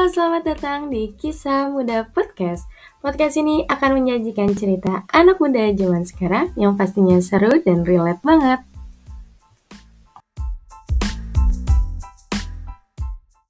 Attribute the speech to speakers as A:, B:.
A: Halo, selamat datang di Kisah Muda Podcast. Podcast ini akan menyajikan cerita anak muda zaman sekarang yang pastinya seru dan relate banget.